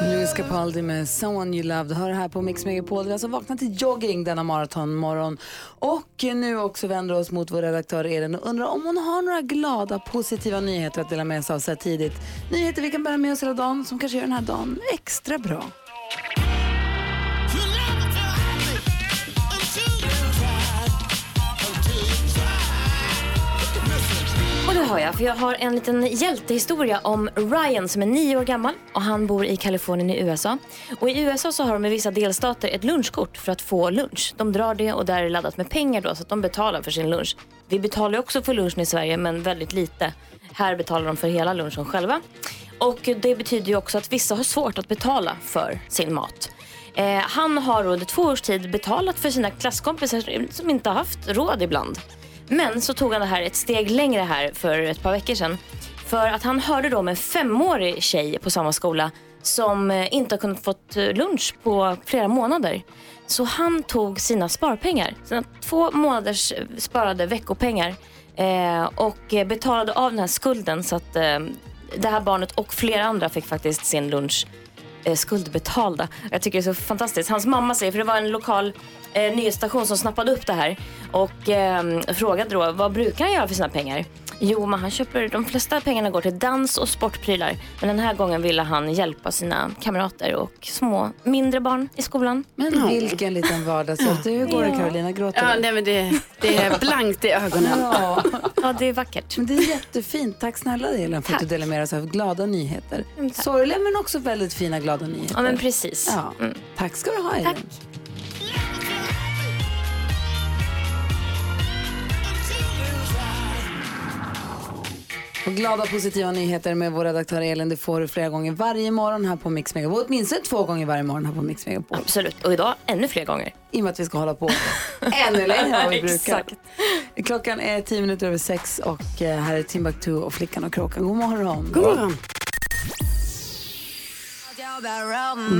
Louis Capaldi med Someone You Loved hör här på Mix Megapol. Vi har alltså vaknat till jogging denna maratonmorgon och nu också vänder oss mot vår redaktör Elin och undrar om hon har några glada, positiva nyheter att dela med sig av så här tidigt. Nyheter vi kan bära med oss hela dagen som kanske gör den här dagen extra bra. Har jag, för jag har en liten hjältehistoria om Ryan som är nio år gammal och han bor i Kalifornien i USA. Och i USA så har de i vissa delstater ett lunchkort för att få lunch. De drar det och där är det laddat med pengar då så att de betalar för sin lunch. Vi betalar också för lunchen i Sverige men väldigt lite. Här betalar de för hela lunchen själva. Och det betyder ju också att vissa har svårt att betala för sin mat. Eh, han har under två års tid betalat för sina klasskompisar som inte har haft råd ibland. Men så tog han det här ett steg längre här för ett par veckor sedan. För att han hörde då med en femårig tjej på samma skola som eh, inte har kunnat fått eh, lunch på flera månader. Så han tog sina sparpengar, sina två månaders eh, sparade veckopengar eh, och betalade av den här skulden så att eh, det här barnet och flera andra fick faktiskt sin lunch Eh, skuldbetalda. Jag tycker det är så fantastiskt. Hans mamma säger, för det var en lokal eh, nyhetsstation som snappade upp det här och eh, frågade då vad brukar han göra för sina pengar? Jo, men han köper, de flesta pengarna går till dans och sportprylar. Men den här gången ville han hjälpa sina kamrater och små, mindre barn i skolan. Men vilken liten vardagshjälte. Hur går det Carolina? Gråter Ja, nej, men det, det är blankt i ögonen. Ja. Ja, det är vackert. Men det är jättefint. Tack snälla Elin för att du Tack. delar med dig av glada nyheter. Mm, tack. Sorgliga men också väldigt fina glada nyheter. Ja, men precis. Ja. Mm. Tack ska du ha Elin. Tack. Och glada positiva nyheter med vår redaktör Elin, det får du flera gånger varje morgon här på Mix Megapol. Åtminstone två gånger varje morgon här på Mix Megapol. Absolut. Och idag ännu fler gånger. I och med att vi ska hålla på ännu längre än vad vi brukar. Exakt. Klockan är tio minuter över sex och eh, här är Timbuktu och Flickan och Kråkan. God morgon. God morgon.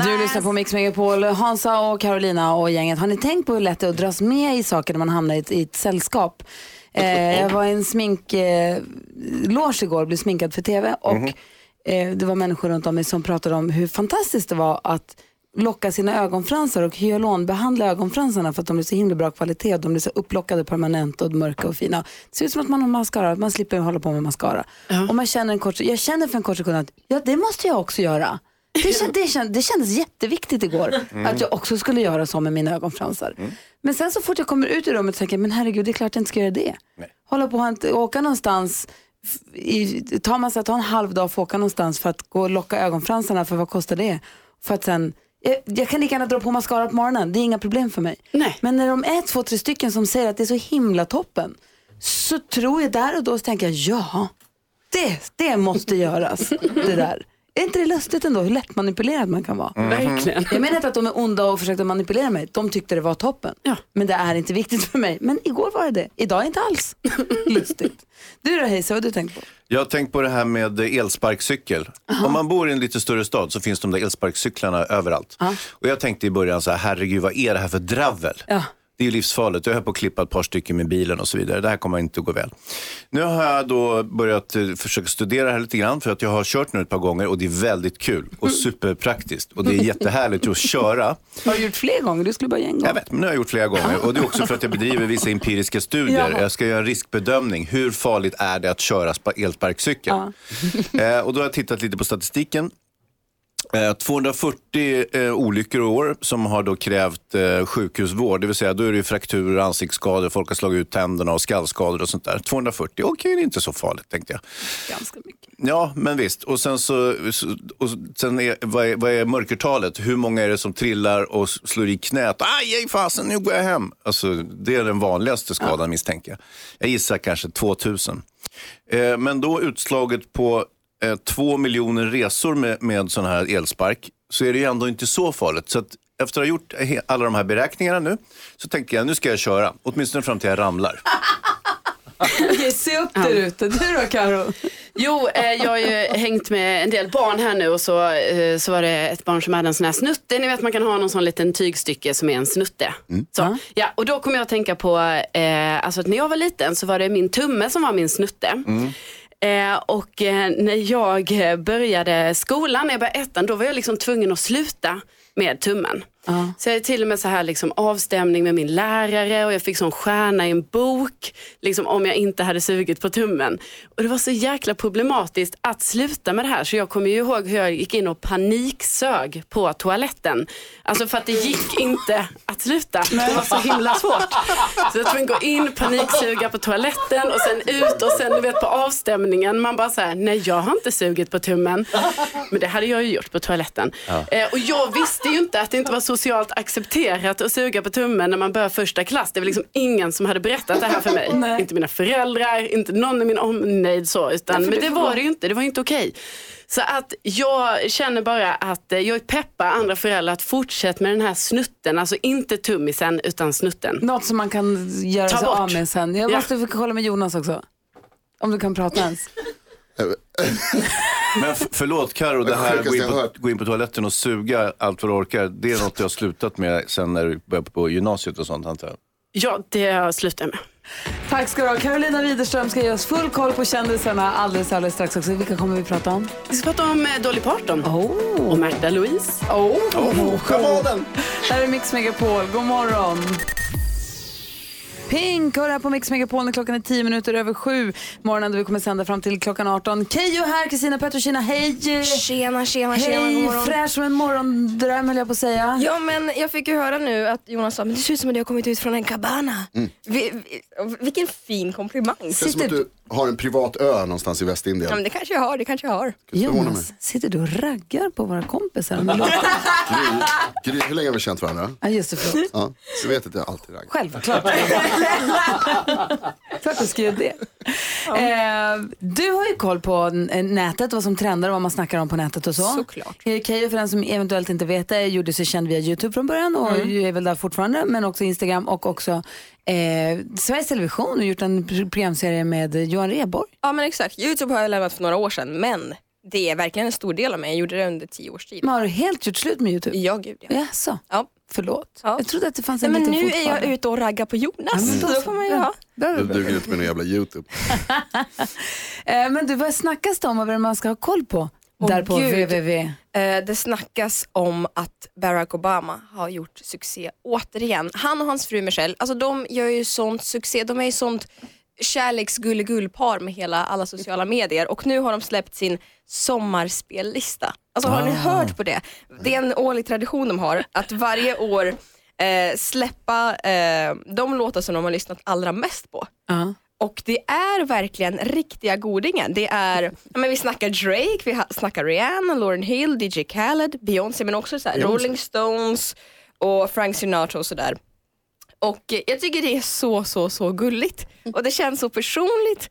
Du lyssnar på Mix Megapol. Hansa och Carolina och gänget. Har ni tänkt på hur lätt det är att dras med i saker när man hamnar i ett, i ett sällskap? Eh, jag var i en sminkloge eh, igår blev sminkad för TV och eh, det var människor runt om mig som pratade om hur fantastiskt det var att locka sina ögonfransar och hyalonbehandla ögonfransarna för att de blir så himla bra kvalitet. De blir så upplockade permanent och mörka och fina. Det ser ut som att man har mascara, man slipper hålla på med mascara. Och man känner en kort, jag känner för en kort sekund att ja, det måste jag också göra. Det, kän, det, kän, det kändes jätteviktigt igår att jag också skulle göra så med mina ögonfransar. Men sen så fort jag kommer ut i rummet så tänker jag, men herregud det är klart jag inte ska göra det. Hålla på att åka någonstans, i, ta, massa, ta en halv dag för att åka någonstans för att gå och locka ögonfransarna för vad kostar det? För att sen, jag, jag kan lika gärna dra på mascara på morgonen, det är inga problem för mig. Nej. Men när de är två, tre stycken som säger att det är så himla toppen så tror jag där och då så tänker jag, ja, det, det måste göras. det där. Är inte det lustigt ändå hur lättmanipulerad man kan vara? Verkligen. Jag menar inte att de är onda och försökte manipulera mig. De tyckte det var toppen. Ja. Men det är inte viktigt för mig. Men igår var det det. Idag inte alls. Lustigt. Du då Hayes, vad har du tänkt på? Jag har tänkt på det här med elsparkcykel. Om man bor i en lite större stad så finns de där elsparkcyklarna överallt. Och jag tänkte i början så här, herregud vad är det här för dravel? Ja. Det är livsfarligt. Jag höll på att klippa ett par stycken med bilen och så vidare. Det här kommer inte att gå väl. Nu har jag då börjat eh, försöka studera här lite grann för att jag har kört nu ett par gånger och det är väldigt kul och superpraktiskt. Och det är jättehärligt att köra. Har du gjort fler gånger? Du skulle bara göra en gång. Jag vet, men det har jag gjort flera gånger. Och det är också för att jag bedriver vissa empiriska studier. Jaha. Jag ska göra en riskbedömning. Hur farligt är det att köra spa- elsparkcykel? eh, och då har jag tittat lite på statistiken. Eh, 240 eh, olyckor i år som har då krävt eh, sjukhusvård. Det vill säga då är det ju frakturer, ansiktsskador, folk har slagit ut tänderna och skallskador och sånt där. 240, okej det är inte så farligt tänkte jag. Ganska mycket. Ja, men visst. Och sen, så, och sen är, vad, är, vad är mörkertalet? Hur många är det som trillar och slår i knät? Aj, aj fasen, nu går jag hem. Alltså, det är den vanligaste skadan misstänker jag. Jag gissar kanske 2000. Eh, men då utslaget på eh, två miljoner resor med, med sån här elspark så är det ju ändå inte så farligt. Så att efter att ha gjort alla de här beräkningarna nu så tänker jag nu ska jag köra. Åtminstone fram till jag ramlar. Okej, se upp där ute. Du då Karo? Jo, eh, jag har ju hängt med en del barn här nu och så, eh, så var det ett barn som hade en sån här snutte. Ni vet man kan ha någon sån liten tygstycke som är en snutte. Så, ja, och då kom jag att tänka på, eh, alltså att när jag var liten så var det min tumme som var min snutte. Eh, och eh, när jag eh, började skolan, när jag började ettan, då var jag liksom tvungen att sluta med tummen. Så jag är till och med så här liksom avstämning med min lärare och jag fick sån stjärna i en bok liksom om jag inte hade sugit på tummen. Och det var så jäkla problematiskt att sluta med det här så jag kommer ju ihåg hur jag gick in och paniksög på toaletten. Alltså för att det gick inte att sluta. Det var så himla svårt. Så jag tvungen gå in, paniksuga på toaletten och sen ut och sen du vet på avstämningen man bara säger nej jag har inte sugit på tummen. Men det hade jag ju gjort på toaletten. Eh, och jag visste ju inte att det inte var socialt accepterat att suga på tummen när man börjar första klass. Det var liksom ingen som hade berättat det här för mig. Inte mina föräldrar, inte någon i min omnejd så. Utan, men det var det ju inte, det var inte okej. Så att jag känner bara att eh, jag peppar andra föräldrar att fortsätta med den här snutten. Alltså inte tummisen utan snutten. Något som man kan göra Ta sig bort. av med sen. Jag Ja. måste få kolla med Jonas också. Om du kan prata ens. Men förlåt Karo, det här sjukaste gå in, på, gå in på toaletten och suga allt vad du orkar. Det är något jag har slutat med sen när du började på gymnasiet och sånt antar jag. Ja, det har jag slutat med. Tack ska du ha. Carolina Widerström ska ge oss full koll på kändisarna alldeles, alldeles strax också. Vilka kommer vi prata om? Vi ska prata om eh, Dolly Parton Oh. och Märta Louise. Oh. Chamanen! Här är Mix Megapol. God morgon. Pink hör här på Mix Megapol när klockan är 10 minuter över sju. Morgonen då vi kommer sända fram till klockan 18. Keyyo här, Kristina Petrushina, hej! Tjena, tjena, tjena, god Hej, morgon. fräsch som en morgondröm höll jag på att säga. Ja men jag fick ju höra nu att Jonas sa, men det ser ut som att du har kommit ut från en cabana. Mm. Vi, vi, vilken fin komplimang. Det är som att du har en privat ö någonstans i Västindien. Ja, men det kanske jag har, det kanske jag har. Jonas, sitter du och raggar på våra kompisar? Gry, hur länge har vi känt varandra? ja, just det, förlåt. Ja, så vet att jag alltid raggar. Självklart. Klart du göra det. Eh, du har ju koll på eh, nätet, vad som trendar och vad man snackar om på nätet och så. Såklart. Eh, Keyyo, för den som eventuellt inte vet det, gjorde sig känd via YouTube från början och är väl där fortfarande, men också Instagram och också eh, Sveriges Television och gjort en pr- programserie med Johan Rheborg. Ja men exakt, Youtube har jag lämnat för några år sedan men det är verkligen en stor del av mig. Jag gjorde det under tio års tid. Men har du helt gjort slut med YouTube? Ja gud ja. Jaså? ja. Förlåt. Ja. Jag trodde att det fanns Nej, en men liten nu är jag ute och raggar på Jonas. Så då får man ju ha. Bra. duger inte med någon jävla YouTube. Eh, men du, vad snackas det om och vad man ska ha koll på? Åh, där på Gud. www. Eh, det snackas om att Barack Obama har gjort succé återigen. Han och hans fru Michelle, alltså de gör ju sånt succé. De är ju sånt kärleksgulligullpar med hela alla sociala medier och nu har de släppt sin sommarspellista. Alltså har ni hört på det? Det är en årlig tradition de har att varje år eh, släppa eh, de låtar som de har lyssnat allra mest på. Ja. Och det är verkligen riktiga godingen. Det är, men vi snackar Drake, vi snackar Rihanna, Lauryn Hill, DJ Khaled, Beyoncé men också så Rolling Stones och Frank Sinatra och sådär. Och jag tycker det är så, så, så gulligt. Och det känns så personligt.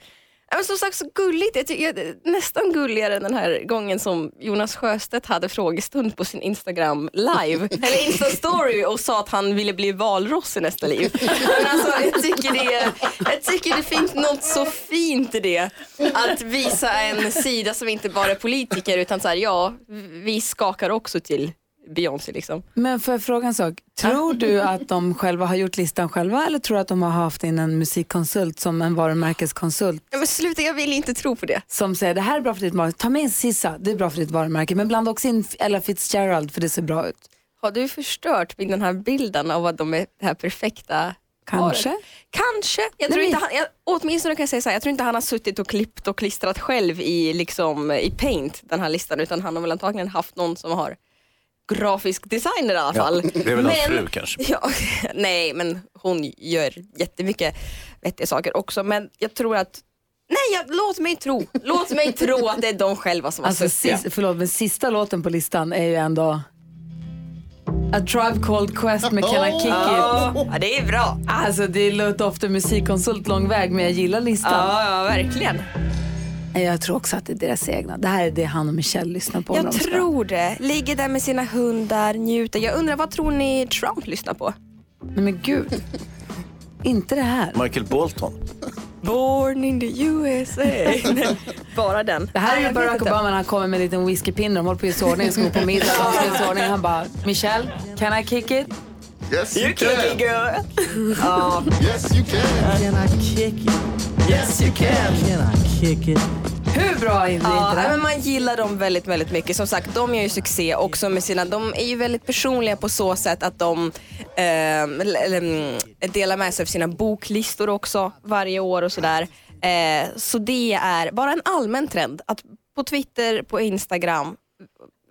Men som sagt så gulligt. Jag tycker, nästan gulligare än den här gången som Jonas Sjöstedt hade frågestund på sin Instagram live, eller Insta-story och sa att han ville bli valross i nästa liv. Men alltså, jag, tycker det, jag tycker det finns något så fint i det. Att visa en sida som inte bara är politiker utan så här, ja, vi skakar också till Beyoncé liksom. Men för jag fråga en sak. Tror du att de själva har gjort listan själva eller tror du att de har haft in en musikkonsult som en varumärkeskonsult Ja, men sluta, jag vill inte tro på det. som säger det här är bra för ditt varumärke. Ta med en Sissa, det är bra för ditt varumärke. Men blanda också in Ella Fitzgerald för det ser bra ut. Har du förstört den här bilden av att de är det här perfekta Kanske. Kanske. Jag tror Nej, inte han, jag, åtminstone kan jag säga så här, jag tror inte han har suttit och klippt och klistrat själv i, liksom, i Paint, den här listan, utan han har väl antagligen haft någon som har grafisk designer i alla Ja, fall. det är väl hans fru kanske. Ja, nej, men hon gör jättemycket vettiga saker också, men jag tror att Nej, jag, låt mig tro. Låt mig tro att det är de själva som har Alltså, suttit. sist, förlåt, men sista låten på listan är ju ändå A Tribe Called Quest med Can I Kick It. Ja, det är bra. Alltså det låter ofta musikkonsult lång väg men jag gillar listan. Ja, ja, verkligen. Jag tror också att det är deras egna. Det här är det han och Michelle lyssnar på. Jag tror det. Ligger där med sina hundar, njuter. Jag undrar, vad tror ni Trump lyssnar på? Nej men gud. Inte det här. Michael Bolton. Born in the USA. Nej, Bara den. Det här är ju Barack. Obama när han kommer med en liten whiskypinne. De håller på att göra i ordning, ska gå på middag. Ordning. Han bara, Michelle, can I kick it? Yes You kick it girl. Ja. Yes you can. Can I kick it? Yes you can. Can I kick it? Hur bra är det Ja, inte det? men man gillar dem väldigt, väldigt mycket. Som sagt, de gör ju succé också med sina, de är ju väldigt personliga på så sätt att de eh, delar med sig av sina boklistor också varje år och sådär. Eh, så det är bara en allmän trend att på Twitter, på Instagram,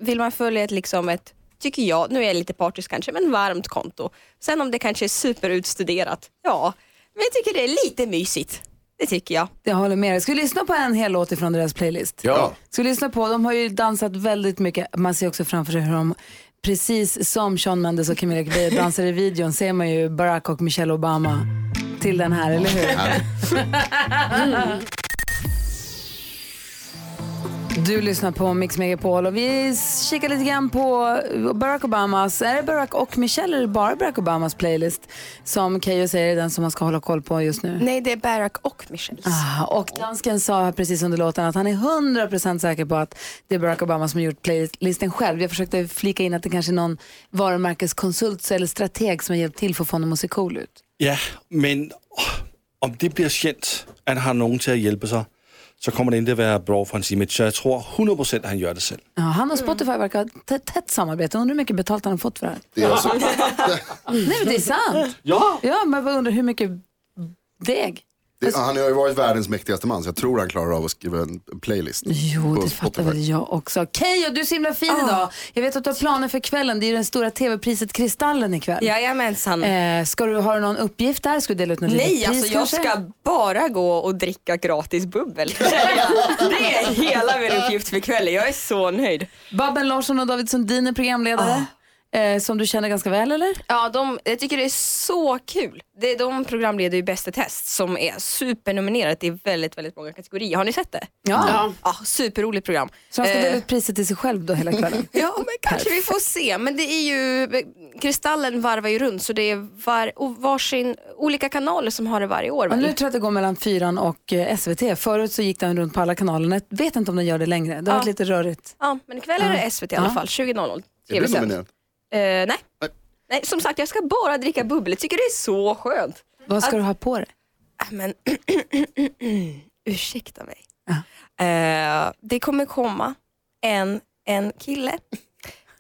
vill man följa ett, liksom ett tycker jag, nu är jag lite partisk kanske, men varmt konto. Sen om det kanske är superutstuderat, ja, men jag tycker det är lite mysigt. Det tycker jag. Jag håller med dig. Ska vi lyssna på en hel låt ifrån deras playlist? Ja. Ska vi lyssna på, de har ju dansat väldigt mycket. Man ser också framför sig hur de, precis som Sean Mendes och Camilla Cabello dansar i videon, ser man ju Barack och Michelle Obama till den här, eller hur? Du lyssnar på Mix Megapol och vi kikar lite grann på Barack Obamas, är det Barack och Michelle eller bara Barack Obamas playlist som Keyyo säger är den som man ska hålla koll på just nu? Nej, det är Barack och Michelle. Ah, och dansken sa precis under låten att han är 100% säker på att det är Barack Obama som har gjort playlisten själv. Jag försökte flika in att det kanske är någon varumärkeskonsult eller strateg som har hjälpt till för att få honom att se cool ut. Ja, men om det blir känt att han har någon till att hjälpa sig så kommer det inte vara bra för hans image. Så jag tror 100% att han gör det själv. Ja, han och Spotify verkar ha ett tätt- samarbete. Undrar hur mycket betalt han har fått för det här. Det är alltså, Nej men det är sant. Ja! Ja, men jag undrar hur mycket deg. Det, han har ju varit världens mäktigaste man så jag tror han klarar av att skriva en playlist. Jo, det fattar väl jag också. Keyyo, du är så himla fin idag. Jag vet att du har planer för kvällen. Det är ju den stora tv-priset Kristallen ikväll. Jajamensan. Eh, ska du, har du någon uppgift där? Ska du dela ut något Nej, litet pris alltså jag kanske? ska bara gå och dricka gratis bubbel. det är hela min uppgift för kvällen. Jag är så nöjd. Babben Larsson och David Sundin är programledare. Eh, som du känner ganska väl eller? Ja, de, jag tycker det är så kul. Det, de programleder ju Bäst i test som är supernominerat i väldigt, väldigt många kategorier. Har ni sett det? Ja. Ja. Ja, superroligt program. Så han ska Eh, dela ut priset till sig själv då hela kvällen? Ja, men kanske vi får se. Men det är ju, Kristallen varvar ju runt så det är var, varsin, olika kanaler som har det varje år. Väl? nu tror jag att det går mellan fyran och eh, SVT. Förut så gick den runt på alla kanalerna. Jag vet inte om den gör det längre. Det har Ja. varit lite rörigt. Ja, men ikväll är det SVT i alla fall, 20.00. Jag blir TV-sänt. nominerad. Eh, nej. Nej. nej, som sagt jag ska bara dricka bubbel. Jag tycker det är så skönt. Vad ska Att- du ha på dig? Äh, Men ursäkta mig. Eh, det kommer komma en, en kille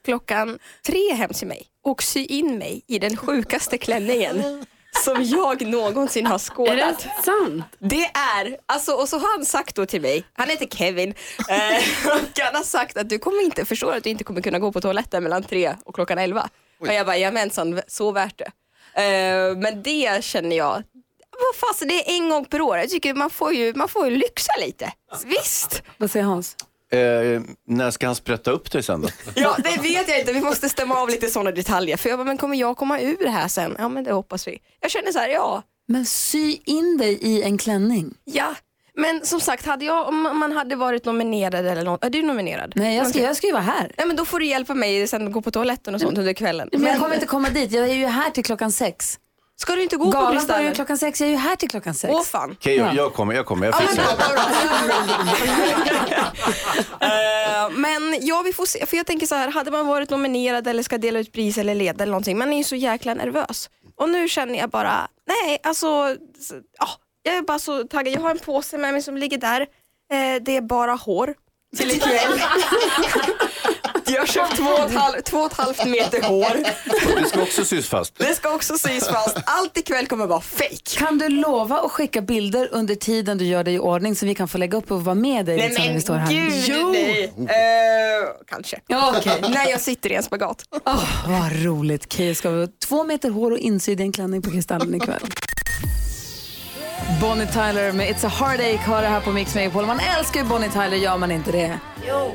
klockan tre hem till mig och sy in mig i den sjukaste klänningen som jag någonsin har Är skådat. det sant? Det är, alltså, och så har han sagt då till mig, han heter Kevin, eh, och han har sagt att du kommer inte förstå att du inte kommer kunna gå på toaletten mellan tre och klockan elva. Och jag bara, jamensan, så värt det. Eh, men det känner jag, vad fasen det är en gång per år. Jag tycker man får ju, man får ju lyxa lite. Visst. Vad säger Hans? Eh, när ska han sprätta upp dig sen då? Ja, det vet jag inte. Vi måste stämma av lite sådana detaljer. För jag bara, men kommer jag komma ur det här sen? Ja, men det hoppas vi. Jag känner så här, ja, Men sy in dig i en klänning. ja. Men som sagt, hade jag, om man hade varit nominerad eller något, är du nominerad? Nej, jag ska, jag ska ju vara här. Nej men då får du hjälpa mig sen gå på toaletten och sånt under kvällen. Men jag kommer inte komma dit. Jag är ju här till klockan sex. Ska du inte gå på Galan börjar Kristallen? klockan sex. Jag är ju här till klockan sex. Åh fan. Okej, jag, jag kommer, jag kommer. Jag fixar det. Eh, men ja, vi får se. För jag tänker så här, hade man varit nominerad eller ska dela ut pris eller leda eller någonting, man är ju så jäkla nervös. Och nu känner jag bara, nej alltså, ja, jag är bara så taggad. Jag har en påse med mig som ligger där. Eh, det är bara hår till ikväll. Jag har köpt två och, ett halv, två och ett halvt meter hår. Det ska också sys fast. Det ska också sys fast. Allt ikväll kommer vara fake. Kan du lova att skicka bilder under tiden du gör dig i ordning så vi kan få lägga upp och vara med dig Nej liksom, när vi men står här? gud, nej. Eh, kanske. Ja, okej. När jag sitter i en spagat. Åh, vad roligt. Keyyo ska ha två meter hår och insydd i en klänning på Kristallen ikväll. Bonnie Tyler med It's a Heartache har det här på Mix Megapol. Man älskar ju Bonnie Tyler, gör man inte det?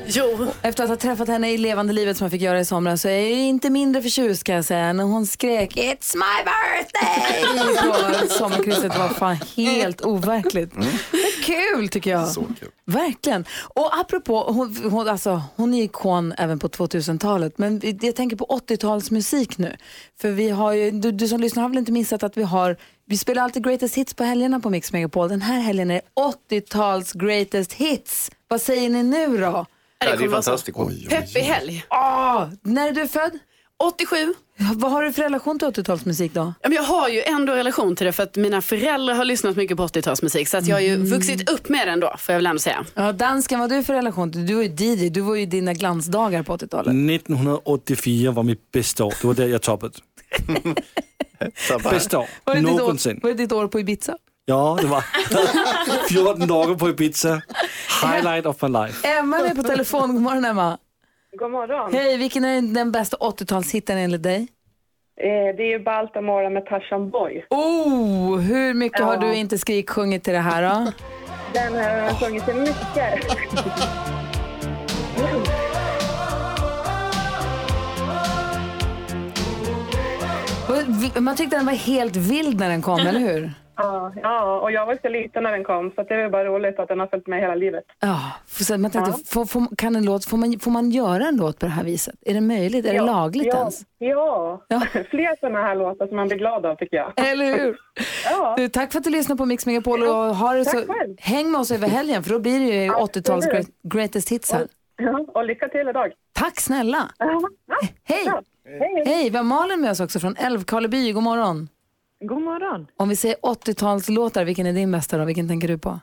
Jo. Efter att ha träffat henne i levande livet som jag fick göra i somras så är jag ju inte mindre förtjust kan jag säga när hon skrek It's my birthday på sommarkrysset. Var fan helt overkligt. Det är kul tycker jag. Så kul. Verkligen. Och apropå, hon, hon, alltså, hon är ikon även på 2000-talet, men jag tänker på 80-talsmusik nu. För vi har ju, du, du som lyssnar har väl inte missat att vi har, vi spelar alltid greatest hits på helgerna på Mix Megapol. Den här helgen är 80-tals greatest hits. Vad säger ni nu då? Ja, det är fantastiskt. Peppig helg. Åh, när är du född? 87. Vad har du för relation till 80-talsmusik då? Jag har ju ändå relation till det för att mina föräldrar har lyssnat mycket på 80-talsmusik så att jag har ju vuxit upp med den då får jag väl ändå säga. Ja, dansken, vad har du för relation till? Du var ju DJ, du var ju dina glansdagar på 80-talet. 1984 var mitt bästa år. Det var där jag toppade. Bästa år någonsin. var det ditt år på Ibiza? Ja, det var 14 dagar på Ibiza. Highlight of my life. Emma är på telefon. God morgon Emma. God morgon. Hej, vilken är den bästa 80-talshitten enligt dig? Eh, det är ju Baltamora med Tarzan Boy. Oh, hur mycket har Ja. du inte skriksjungit till det här då? Den har jag sjungit till mycket. Och Man tyckte den var helt vild när den kom, eller hur? ja, ja, och jag var så liten när den kom så det är bara roligt att den har följt med hela livet. Ja, för så man tänkte, får, får, kan en låt, får, man, får man göra en låt på det här viset? Är det möjligt? Är det ja, lagligt ja, ens? Ja, fler sådana här låtar som man blir glad av tycker jag. Eller hur? Ja. Du, tack för att du lyssnar på Mix Megapol och har det så, häng med oss över helgen för då blir det ju 80-tals Absolut. great, greatest hits här. Ja, och lycka till idag. Tack snälla. Ja, Hej! Hej. Hej, vi har Malin med oss också från Älvkarleby. God morgon. God morgon. Om vi säger 80-talslåtar, vilken är din bästa då? Vilken tänker du på?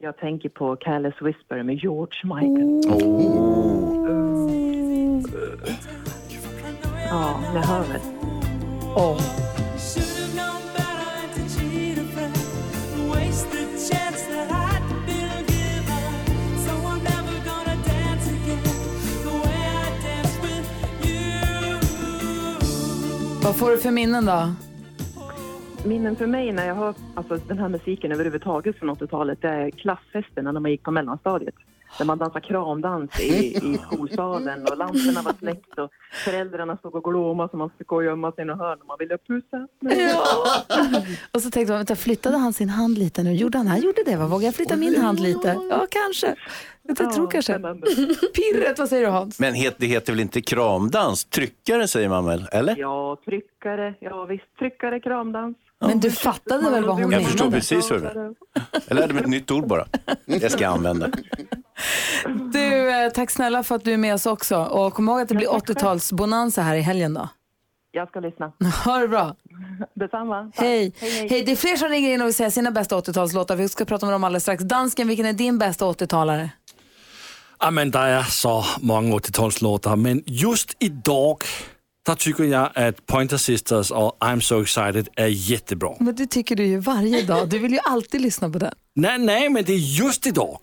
Jag tänker på Careless Whisper med George Michael. Ja, ni hör väl. Åh. Vad får du för minnen då? Minnen för mig när jag hör alltså, den här musiken överhuvudtaget från 80-talet, det är klassfesterna när man gick på mellanstadiet. Där man dansade kramdans i, i skolsalen och lamporna var släckt och föräldrarna stod och glåmade så man fick gå och gömma sig i något hörn och man ville pussa. Och så tänkte man, vänta, flyttade han sin hand lite nu? Gjorde han? Han gjorde det, va? Vågar jag flytta min hand lite? Ja, kanske. Jag tror kanske. Pirret, vad säger du Hans? Men het, det heter väl inte kramdans? Tryckare säger man väl? Eller? Ja, tryckare, ja visst, tryckare, kramdans. Men du fattade väl vad hon menade? Jag förstår precis du menar. Jag lärde mig ett nytt ord bara. Det ska jag använda. Du, eh, tack snälla för att du är med oss också. Och kom ihåg att det blir 80-talsbonanza här i helgen då. Jag ska lyssna. Ha det bra. Detsamma. Tack. Hej. Hej, hej. Hej, det är fler som ringer in och vill säga sina bästa 80-talslåtar. Vi ska prata om dem alldeles strax. Dansken, vilken är din bästa 80-talare? Ja, men der er så mange 80-talslåter, men just idag, der tycker jag att Pointer Sisters och I'm so excited är jättebra. Men det tycker du ju varje dag. Du vill ju alltid lyssna på den. Nej, nej, men det är just idag.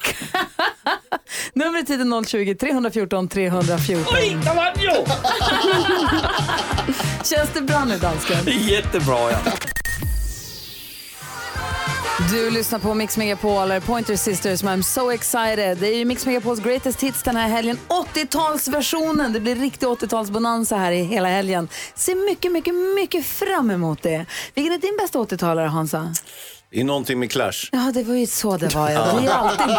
Numret är 020-314 314. Oj, där var den ju! Känns det bra nu dansken? Jättebra, ja. Du lyssnar på Mix Megapol, eller Pointer Sisters med I'm so excited. Det är ju Mix Megapols greatest hits den här helgen. 80-talsversionen. Det blir riktig 80-talsbonanza här i hela helgen. Ser mycket, mycket, mycket fram emot det. Vilken är din bästa 80-talare, Hansa? Det är någonting med Clash. Ja, det var ju så det var. Ja. Det är alltid...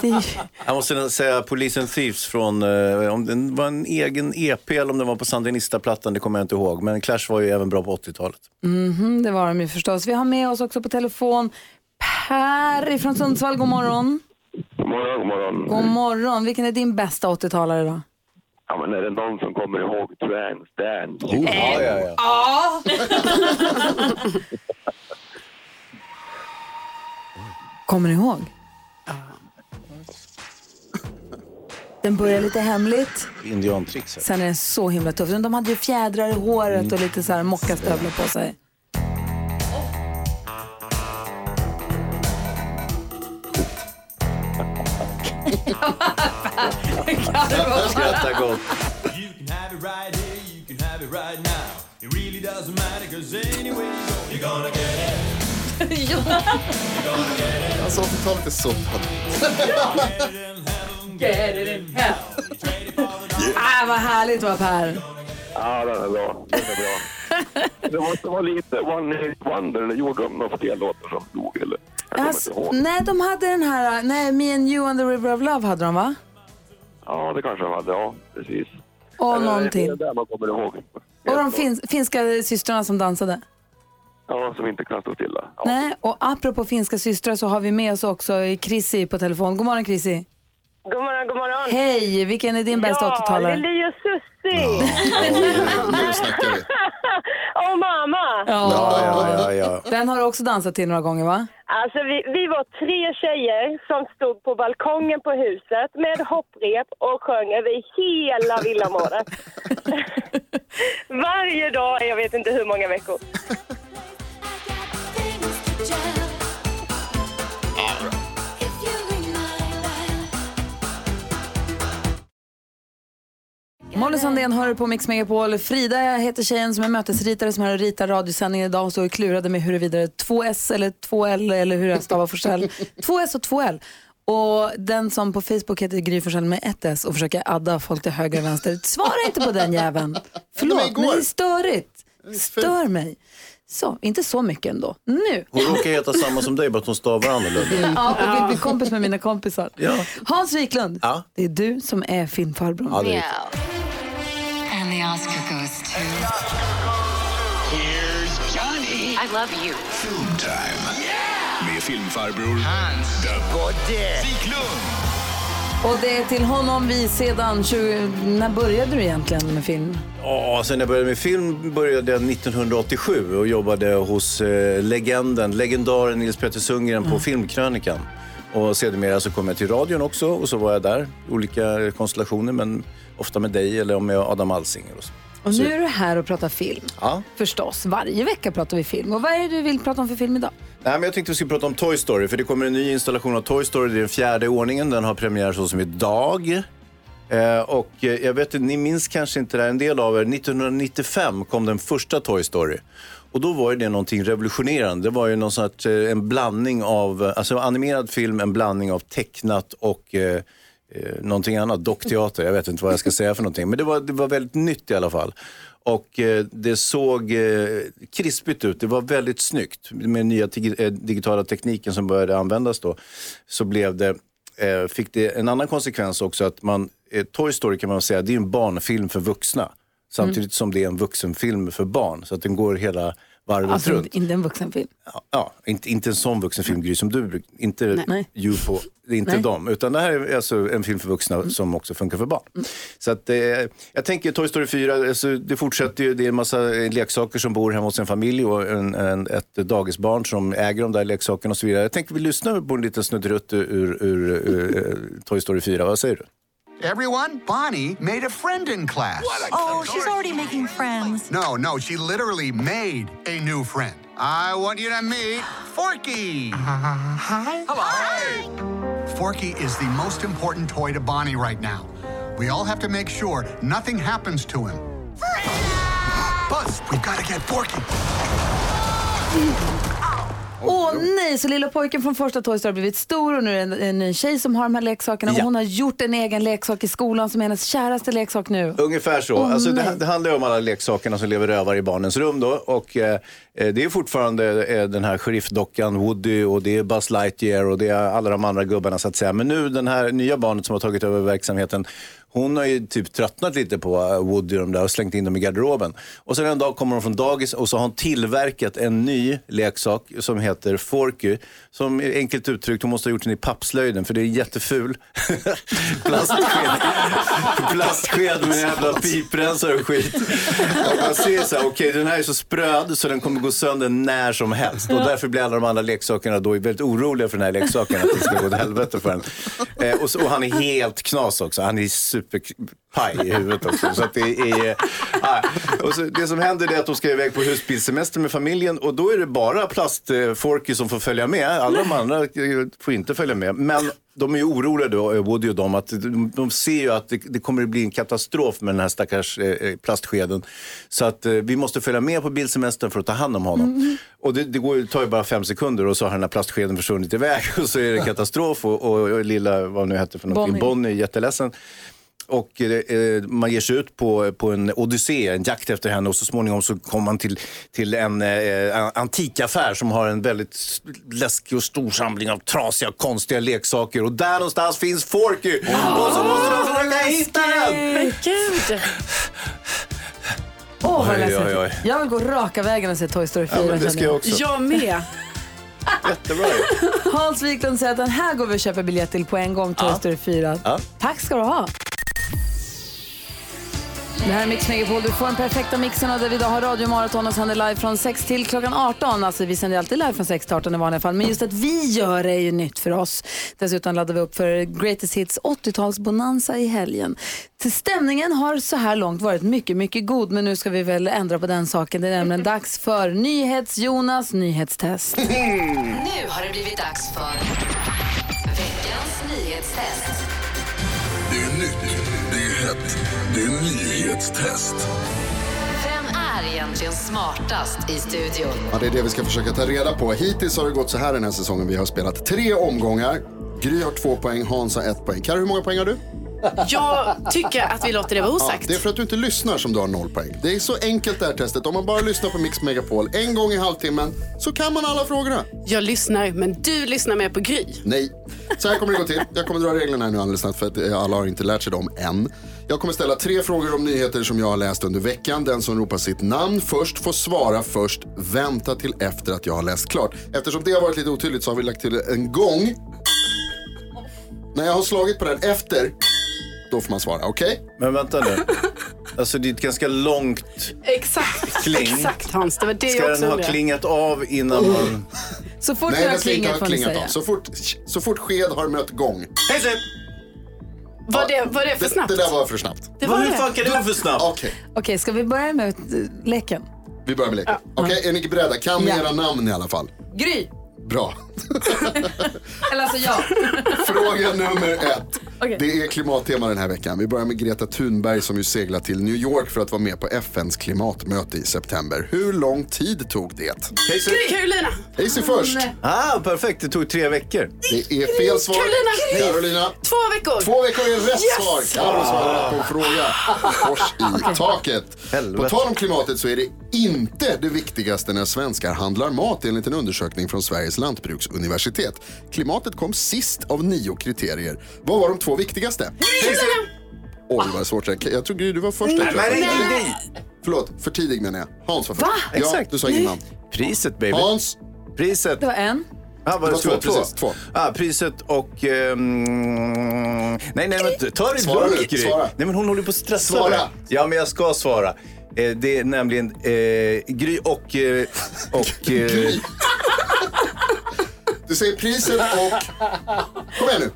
Det är... Jag måste säga Police and Thieves från, eh, om det var en egen EP eller om det var på Sandinista-plattan, det kommer jag inte ihåg. Men Clash var ju även bra på 80-talet. Mhm, det var de ju förstås. Vi har med oss också på telefon Per från Sundsvall. God morgon. God morgon, god morgon. God morgon. Vilken är din bästa 80-talare då? Ja, men är det någon som kommer ihåg Trans Dance? Oh, ja, ja, ja. Ja! Kommer ni ihåg? Den börjar lite hemligt, sen är den så himla tuff. De hade ju fjädrar i håret och lite så här mockastövlar på sig. Jag skrattar gott. Alltså 80-talet är så Get it in hell. Ah, vad härligt var Per. Ja, den är bra. Den är bra. Det måste vara lite One Hit Wonder, eller gjorde de några fler låtar som dog? Eller? Jag Alltså, inte ihåg. nej, de hade den här, nej, Me and You on the River of Love hade de va? Ja, det kanske de hade. Ja, precis. Och Eller, någon till. Det är där man kommer ihåg. Och de fins, finska systrarna som dansade. Ja, som inte kan stå stilla. Ja. Nej, och apropå finska systrar så har vi med oss också Chrissy på telefon. God morgon Chrissy. God morgon, god morgon. Hej, vilken är din bästa ja, 80-talare? Lili och Susie. Nu snackar vi. och mamma. Ja, ja, ja. Den har du också dansat till några gånger va? Alltså vi, vi var tre tjejer som stod på balkongen på huset med hopprep och sjöng över hela villaområdet. Varje dag, jag vet inte hur många veckor. Molly Sandén hör på Mix Megapol. Frida heter tjejen som är mötesritare som är här och ritar radiosändningen idag och står och klurade med huruvida det är 2S eller 2L eller hur jag stavar Forsell. 2S och 2L. Och den som på Facebook heter Gry Forssell med ett S och försöker adda folk till höger och vänster. Svara inte på den jäveln. Förlåt, men det är störigt. Stör mig. Så, inte så mycket ändå. Nu. Hon råkar heta samma som dig, bara att hon stavar annorlunda. Ja, och vill bli kompis med mina kompisar. Ja. Hans Wiklund, Ja. det är du som är filmfarbrorn. Ja, det är And the Oscar goes to... Here's Johnny. I love you. Film time. Med filmfarbror Hans the Wiklund. Och det är till honom vi sedan 20... När började du egentligen med film? Ja, sen jag började med film började jag 1987 och jobbade hos eh, legenden, legendaren Nils Petter Sundgren på Filmkrönikan. Och sedermera så kom jag till radion också och så var jag där olika konstellationer men ofta med dig eller med Adam Alsing. Och så. Och nu är du här och pratar film. Ja. Förstås, varje vecka pratar vi film. Och vad är det du vill prata om för film idag? Nej, men jag tänkte vi skulle prata om Toy Story, för det kommer en ny installation av Toy Story. Det är den fjärde i ordningen. Den har premiär så som idag. Eh, och eh, jag vet inte, ni minns kanske inte det här, en del av er. 1995 kom den första Toy Story. Och då var ju det någonting revolutionerande. Det var ju någon sorts, eh, en blandning av, alltså animerad film, en blandning av tecknat och eh, eh, någonting annat, dockteater. Jag vet inte vad jag ska säga för någonting. Men det var, det var väldigt nytt i alla fall. Och eh, det såg eh, krispigt ut. Det var väldigt snyggt. Med den nya tigi- eh, digitala tekniken som började användas då så blev det, eh, fick det en annan konsekvens också att man, eh, Toy Story kan man säga, det är en barnfilm för vuxna. Samtidigt Mm. som det är en vuxenfilm för barn. Så att den går hela varvet Alltså runt. inte en vuxenfilm. Ja, inte, inte en sån vuxenfilm Gry som du inte Nej. på, det är inte Nej. dem. Utan det här är alltså en film för vuxna som också funkar för barn. Så att, eh, jag tänker Toy Story 4, alltså, det fortsätter ju, det är en massa eh, leksaker som bor hemma hos en familj och en, en, ett dagisbarn som äger de där leksakerna och så vidare. Jag tänker vi lyssnar på en liten snutterutt ur, ur, ur, ur eh, Toy Story 4, vad säger du? Everyone, Bonnie made a friend in class. Oh, she's already making friends. No, no, she literally made a new friend. I want you to meet Forky. Hi. Hello. Forky is the most important toy to Bonnie right now. We all have to make sure nothing happens to him. Buzz, we've got to get Forky. Åh nej, så lilla pojken från första Toy Story har blivit stor och nu är det en, en ny tjej som har de här leksakerna och Ja. hon har gjort en egen leksak i skolan som är hennes käraste leksak nu. Ungefär så. Åh, alltså, nej. det, det handlar ju om alla leksakerna som lever rövare i barnens rum då. Och, eh, eh, det är fortfarande eh, den här sheriffdockan Woody och det är Buzz Lightyear och det är alla de andra gubbarna så att säga. Men nu den här nya barnet som har tagit över verksamheten, hon har ju typ tröttnat lite på eh, Woody och de där och slängt in dem i garderoben. Och sen en dag kommer hon från dagis och så har hon tillverkat en ny leksak som heter Forky. Som är enkelt uttryckt, hon måste ha gjort den i pappslöjden för det är jätteful. Plastsked, plastsked med jävla piprensare och skit. Och man ser så här, okej den här är så spröd så den kommer gå sönder när som helst. Och därför blir alla de andra leksakerna då väldigt oroliga för den här leksaken, att det ska gå åt helvete för den. Eh, och, så, och han är helt knas också. Han är superpaj i huvudet också. Så att det, är, ah, och så, det som händer är att de ska iväg på husbilsemester med familjen och då är det bara plastforky som får följa med. Alla de andra eh, får inte följa med. Men de är ju oroliga då, eh, Woody och de, att de, ser ju att det, det kommer att bli en katastrof med den här stackars eh, plastskeden. Så att eh, vi måste följa med på bilsemestern för att ta hand om honom. Och det, det går, tar ju bara fem sekunder och så har den här plastskeden försvunnit iväg och så är det katastrof och, och, och lilla, vad nu hette för någonting, Bonnie. Bonnie jätteledsen. Och eh, eh, man ger sig ut på, på en odyssé, en jakt efter henne och så småningom så kommer man till, till en eh, antikaffär som har en väldigt läskig och stor samling av trasiga konstiga leksaker och där någonstans finns Forky. Och så måste de försöka hitta den! Men gud! Åh, vad Oj, oj, oj. Jag vill gå raka vägen och se Toy Story 4. Ja, men det ska jag också. Jag med. Jättebra Hans Wiklund säger att den här går vi och köper biljett till på en gång, Toy Ja. Story 4. Ja. Tack ska du ha. Det här är Mix Megapol. Du får den perfekta mixen och där vi idag har radiomaraton och sänder live från 6 till klockan 18. Alltså vi sänder alltid live från 6 till 18 i vanliga fall. Men just att vi gör det är ju nytt för oss. Dessutom laddar vi upp för Greatest Hits 80-talsbonanza i helgen. Stämningen har så här långt varit mycket, mycket god. Men nu ska vi väl ändra på den saken. Det är nämligen dags för NyhetsJonas nyhetstest. Nu har det blivit dags för veckans nyhetstest. Det är nyhetstest. Vem är egentligen smartast i studion? Ja, det är det vi ska försöka ta reda på. Hittills har det gått så här den här säsongen. Vi har spelat tre omgångar. Gry har två poäng, Hans har ett poäng. Karo, hur många poäng har du? Jag tycker att vi låter det vara Ja, osagt. det är för att du inte lyssnar som du har noll poäng. Det är så enkelt det här testet. Om man bara lyssnar på Mix Megapol en gång i halvtimmen så kan man alla frågorna. Jag lyssnar, men du lyssnar mer på Gry. Nej. Så här kommer det gå till. Jag kommer dra reglerna här nu alldeles snabbt för att eh, alla har inte lärt sig dem än. Jag kommer ställa tre frågor om nyheter som jag har läst under veckan. Den som ropar sitt namn först får svara först. Vänta till efter att jag har läst klart. Eftersom det har varit lite otydligt så har vi lagt till en gång. När jag har slagit på den efter, då får man svara. Okej? Men vänta nu. Alltså det är ett ganska långt Exakt, Kling. exakt Hans. Det var det Ska jag den också ha undrade. klingat av innan man... Så fort Nej, den ska inte klingat ha får ni klingat säga. av. Så fort, så fort sked har mött gång. Hej! Var det, var det för Det, snabbt? det där var för snabbt. Det var Hur det. det vara för snabbt? Okej, Okej, ska vi börja med eh, leken? vi börjar med leken. Okej, är ni beredda? Kan ni Ja. era namn i alla fall? Gry. Bra. Eller alltså jag. Fråga nummer ett. Okej. Det är klimattema den här veckan. Vi börjar med Greta Thunberg som ju seglar till New York för att vara med på FNs klimatmöte i september. Hur lång tid tog det? Gry Carolina. Casey först. Ah, perfekt. Det tog tre veckor. Det är fel svar. Carolina. Carolina. Två veckor. Två veckor är rätt Yes! svar. Carro svarade rätt på en fråga. Kors i taket. Helvete. På tal om klimatet så är det inte det viktigaste när svenskar handlar mat enligt en undersökning från Sveriges lantbruksuniversitet. Klimatet kom sist av nio kriterier. Vad var de två viktigaste? Oj, vad svårt. det. Jag Gry, du var först. jag. Nej, nej, Förlåt, för tidig menar jag. Hans var först. Va? Ja, Exakt. du sa innan. Priset baby. Hans, Priset. Det var en. Ah, Det var ska två, vara precis, två. Ah, priset och... ehm, nej, nej, men ta det Svara lugnt Gry. svara. Nej, men hon håller på att stressa. Svara. Ja, men jag ska svara. Eh, det är nämligen eh, Gry och... Eh, och eh, Gry. Du säger priset och... Kom igen nu.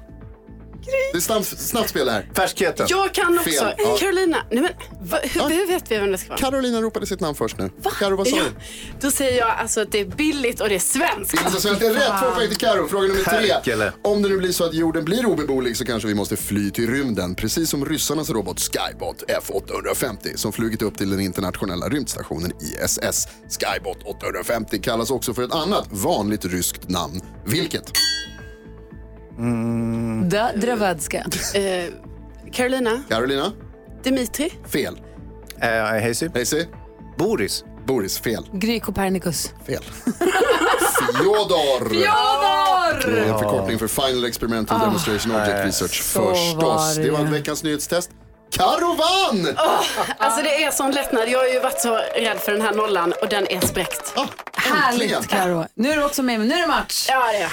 Det är snabbt, snabbt spel det här. färskheten. Jag kan också. Fel. Ja. Carolina. Nej, men, va, hur, Ja. hur vet vi vem det ska vara? Carolina ropade sitt namn först nu. Karo, vad sa Ja, du? då säger jag alltså att det är billigt och det är svenskt. Finns det svenskt? Det är rätt. Två poäng till Karo. Fråga nummer Herkele. tre. Om det nu blir så att jorden blir obeboelig så kanske vi måste fly till rymden. Precis som ryssarnas robot Skybot F850 som flugit upp till den internationella rymdstationen ISS. Skybot 850 kallas också för ett annat vanligt ryskt namn. Vilket? Da, Dravedska. Eh, Carolina. Carolina? Dimitri. Fel. Eh, Hazy. Hazy? Boris. Boris? Fel. Gry Copernicus. Fel. Fjodor! Fjodor! Det är en förkortning för Final Experimental Demonstration Object Research förstås. det. Det var veckans nyhetstest. Karo vann! Alltså det är sån lättnad. Jag har ju varit så rädd för den här nollan och den är spräckt. Ah. Härligt Karo. Nu är du också med. Nu är det match. Ja, det är.